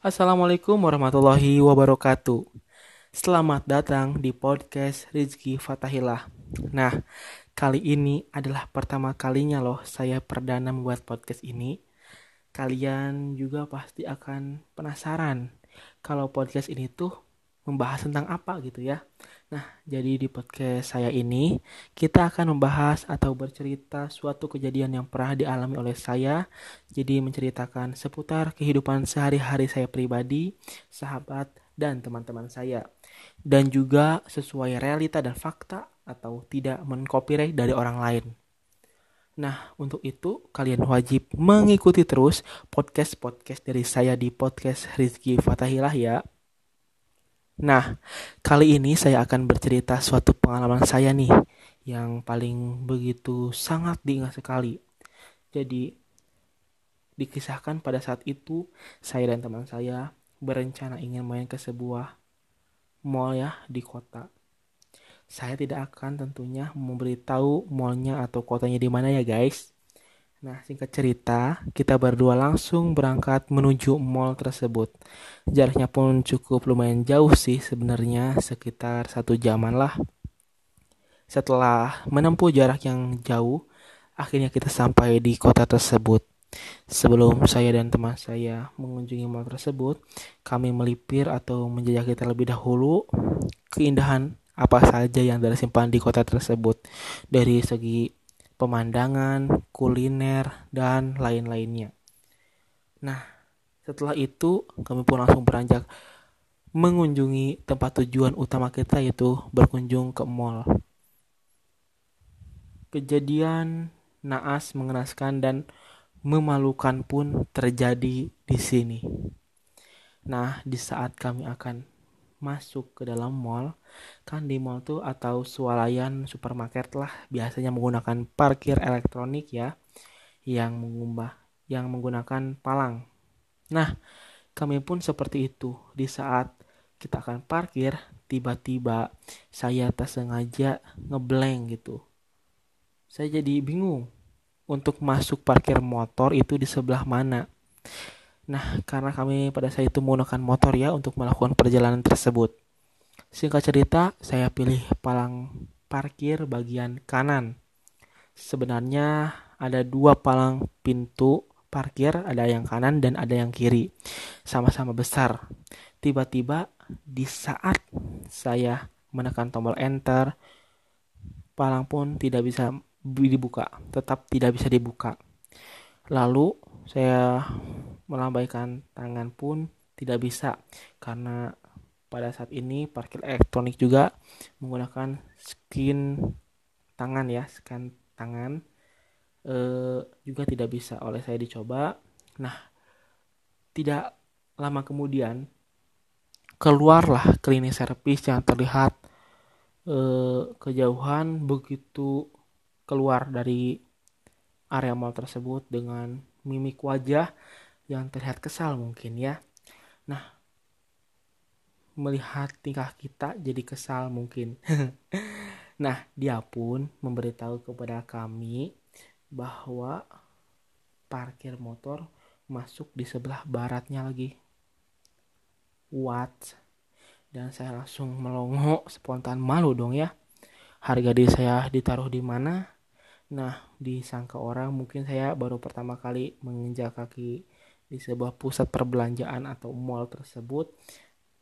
Assalamualaikum warahmatullahi wabarakatuh. Selamat datang di podcast Rizky Fatahillah. Nah, kali ini adalah pertama kalinya loh saya perdana membuat podcast ini. Kalian juga pasti akan penasaran kalau podcast ini tuh membahas tentang apa gitu ya. Nah, jadi di podcast saya ini kita akan membahas atau bercerita suatu kejadian yang pernah dialami oleh saya. Jadi menceritakan seputar kehidupan sehari-hari saya pribadi, sahabat, dan teman-teman saya. Dan juga sesuai realita dan fakta atau tidak mencopyright dari orang lain. Nah, untuk itu kalian wajib mengikuti terus podcast-podcast dari saya di podcast Rizky Fatahilah ya. Nah, kali ini saya akan bercerita suatu pengalaman saya nih yang paling begitu sangat diingat sekali. Jadi, dikisahkan pada saat itu saya dan teman saya berencana ingin main ke sebuah mall ya di kota. Saya tidak akan tentunya memberitahu mallnya atau kotanya di mana ya guys. Nah, singkat cerita, kita berdua langsung berangkat menuju mall tersebut. Jaraknya pun cukup lumayan jauh sih sebenarnya, sekitar satu jaman lah. Setelah menempuh jarak yang jauh, akhirnya kita sampai di kota tersebut. Sebelum saya dan teman saya mengunjungi mall tersebut, kami melipir atau menjajaki terlebih dahulu keindahan apa saja yang tersimpan di kota tersebut dari segi pemandangan, kuliner, dan lain-lainnya. Nah, setelah itu kami pun langsung beranjak mengunjungi tempat tujuan utama kita yaitu berkunjung ke mall. Kejadian naas mengenaskan dan memalukan pun terjadi di sini. Nah, di saat kami akan masuk ke dalam mall. Kan di mall tuh atau swalayan supermarket lah biasanya menggunakan parkir elektronik ya yang mengubah yang menggunakan palang. Nah kami pun seperti itu. Di saat kita akan parkir tiba-tiba saya tak sengaja ngeblank gitu. Saya jadi bingung untuk masuk parkir motor itu di sebelah mana Nah, karena kami pada saat itu menggunakan motor ya untuk melakukan perjalanan tersebut. Singkat cerita, saya pilih palang parkir bagian kanan. Sebenarnya ada dua palang pintu parkir, ada yang kanan dan ada yang kiri. Sama-sama besar. Tiba-tiba di saat saya menekan tombol enter, palang pun tidak bisa dibuka, tetap tidak bisa dibuka. Lalu saya melambaikan tangan pun tidak bisa. Karena pada saat ini parkir elektronik juga menggunakan skin tangan ya scan tangan e, juga tidak bisa. Oleh saya dicoba. Nah tidak lama kemudian keluarlah klinik servis yang terlihat e, kejauhan begitu keluar dari area mall tersebut dengan mimik wajah yang terlihat kesal mungkin ya. Nah, melihat tingkah kita jadi kesal mungkin. nah, dia pun memberitahu kepada kami bahwa parkir motor masuk di sebelah baratnya lagi. What? Dan saya langsung melongo spontan malu dong ya. Harga diri saya ditaruh di mana? Nah, disangka orang mungkin saya baru pertama kali menginjak kaki di sebuah pusat perbelanjaan atau mall tersebut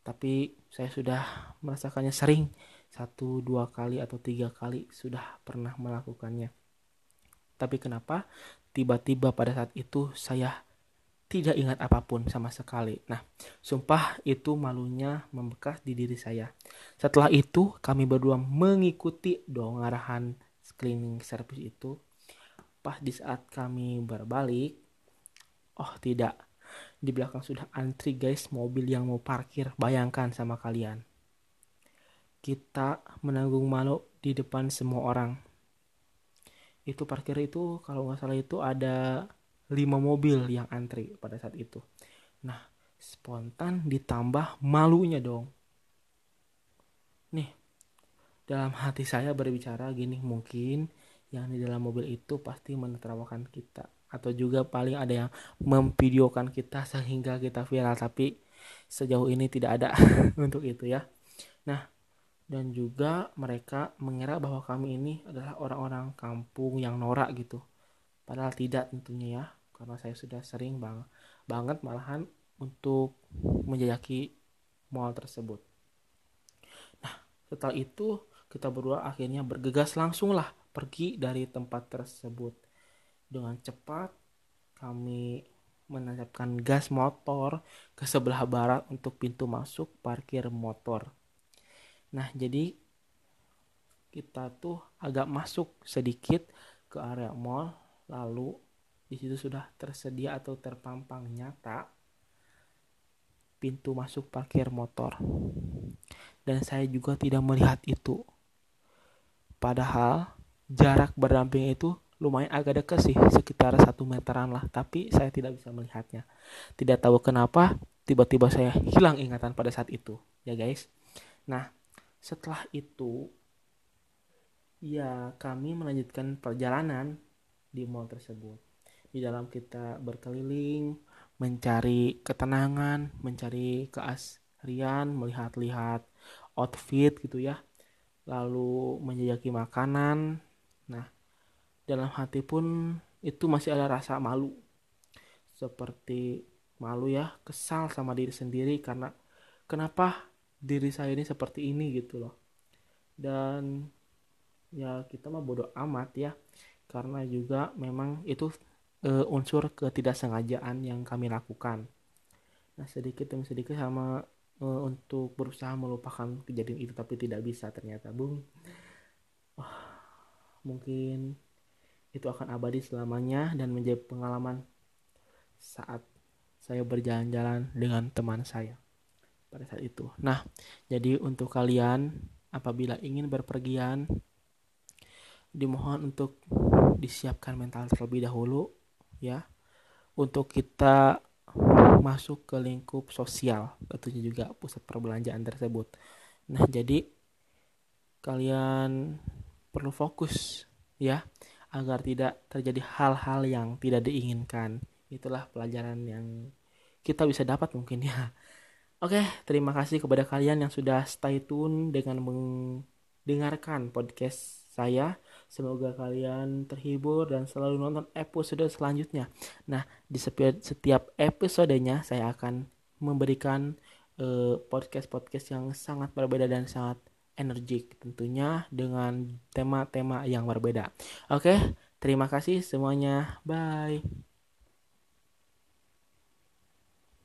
tapi saya sudah merasakannya sering satu dua kali atau tiga kali sudah pernah melakukannya tapi kenapa tiba-tiba pada saat itu saya tidak ingat apa pun sama sekali. Nah, sumpah itu malunya membekas di diri saya. Setelah itu, kami berdua mengikuti dong arahan cleaning service itu. Pas di saat kami berbalik, Oh tidak, di belakang sudah antri guys mobil yang mau parkir. Bayangkan sama kalian. Kita menanggung malu di depan semua orang. Itu parkir itu kalau nggak salah itu ada lima mobil yang antri pada saat itu. Nah, spontan ditambah malunya dong. Nih, dalam hati saya berbicara gini, mungkin yang di dalam mobil itu pasti menertawakan kita atau juga paling ada yang memvideokan kita sehingga kita viral. Tapi sejauh ini tidak ada untuk itu ya. Nah dan juga mereka mengira bahwa kami ini adalah orang-orang kampung yang norak gitu. Padahal tidak tentunya ya. Karena saya sudah sering bang banget malahan untuk menjajaki mall tersebut. Nah setelah itu kita berdua akhirnya bergegas langsung lah pergi dari tempat tersebut dengan cepat kami menancapkan gas motor ke sebelah barat untuk pintu masuk parkir motor Nah, jadi kita tuh agak masuk sedikit ke area mall, lalu di situ sudah tersedia atau terpampang nyata pintu masuk parkir motor. Dan saya juga tidak melihat itu. Padahal jarak berdamping itu lumayan agak dekat sih, sekitar satu meteran lah. Tapi saya tidak bisa melihatnya. Tidak tahu kenapa tiba-tiba saya hilang ingatan pada saat itu, ya guys. Nah, setelah itu ya kami melanjutkan perjalanan di mall tersebut di dalam kita berkeliling mencari ketenangan mencari keasrian melihat-lihat outfit gitu ya lalu menjajaki makanan dalam hati pun itu masih ada rasa malu. Seperti malu ya kesal sama diri sendiri karena kenapa diri saya ini seperti ini gitu loh. Dan ya kita mah bodoh amat ya karena juga memang itu e, unsur ketidaksengajaan yang kami lakukan. Nah sedikit demi sedikit sama e, untuk berusaha melupakan kejadian itu tapi tidak bisa ternyata bung. Oh, mungkin itu akan abadi selamanya dan menjadi pengalaman saat saya berjalan-jalan dengan teman saya pada saat itu. Nah, jadi untuk kalian apabila ingin berpergian dimohon untuk disiapkan mental terlebih dahulu ya untuk kita masuk ke lingkup sosial tentunya juga pusat perbelanjaan tersebut. Nah, jadi kalian perlu fokus ya agar tidak terjadi hal-hal yang tidak diinginkan. Itulah pelajaran yang kita bisa dapat mungkin ya Oke, terima kasih kepada kalian yang sudah stay tune dengan mendengarkan podcast saya. Semoga kalian terhibur dan selalu nonton episode selanjutnya. Nah, di setiap episodenya saya akan memberikan uh, podcast-podcast yang sangat berbeda dan sangat energik tentunya dengan tema-tema yang berbeda. Oke, terima kasih semuanya. Bye.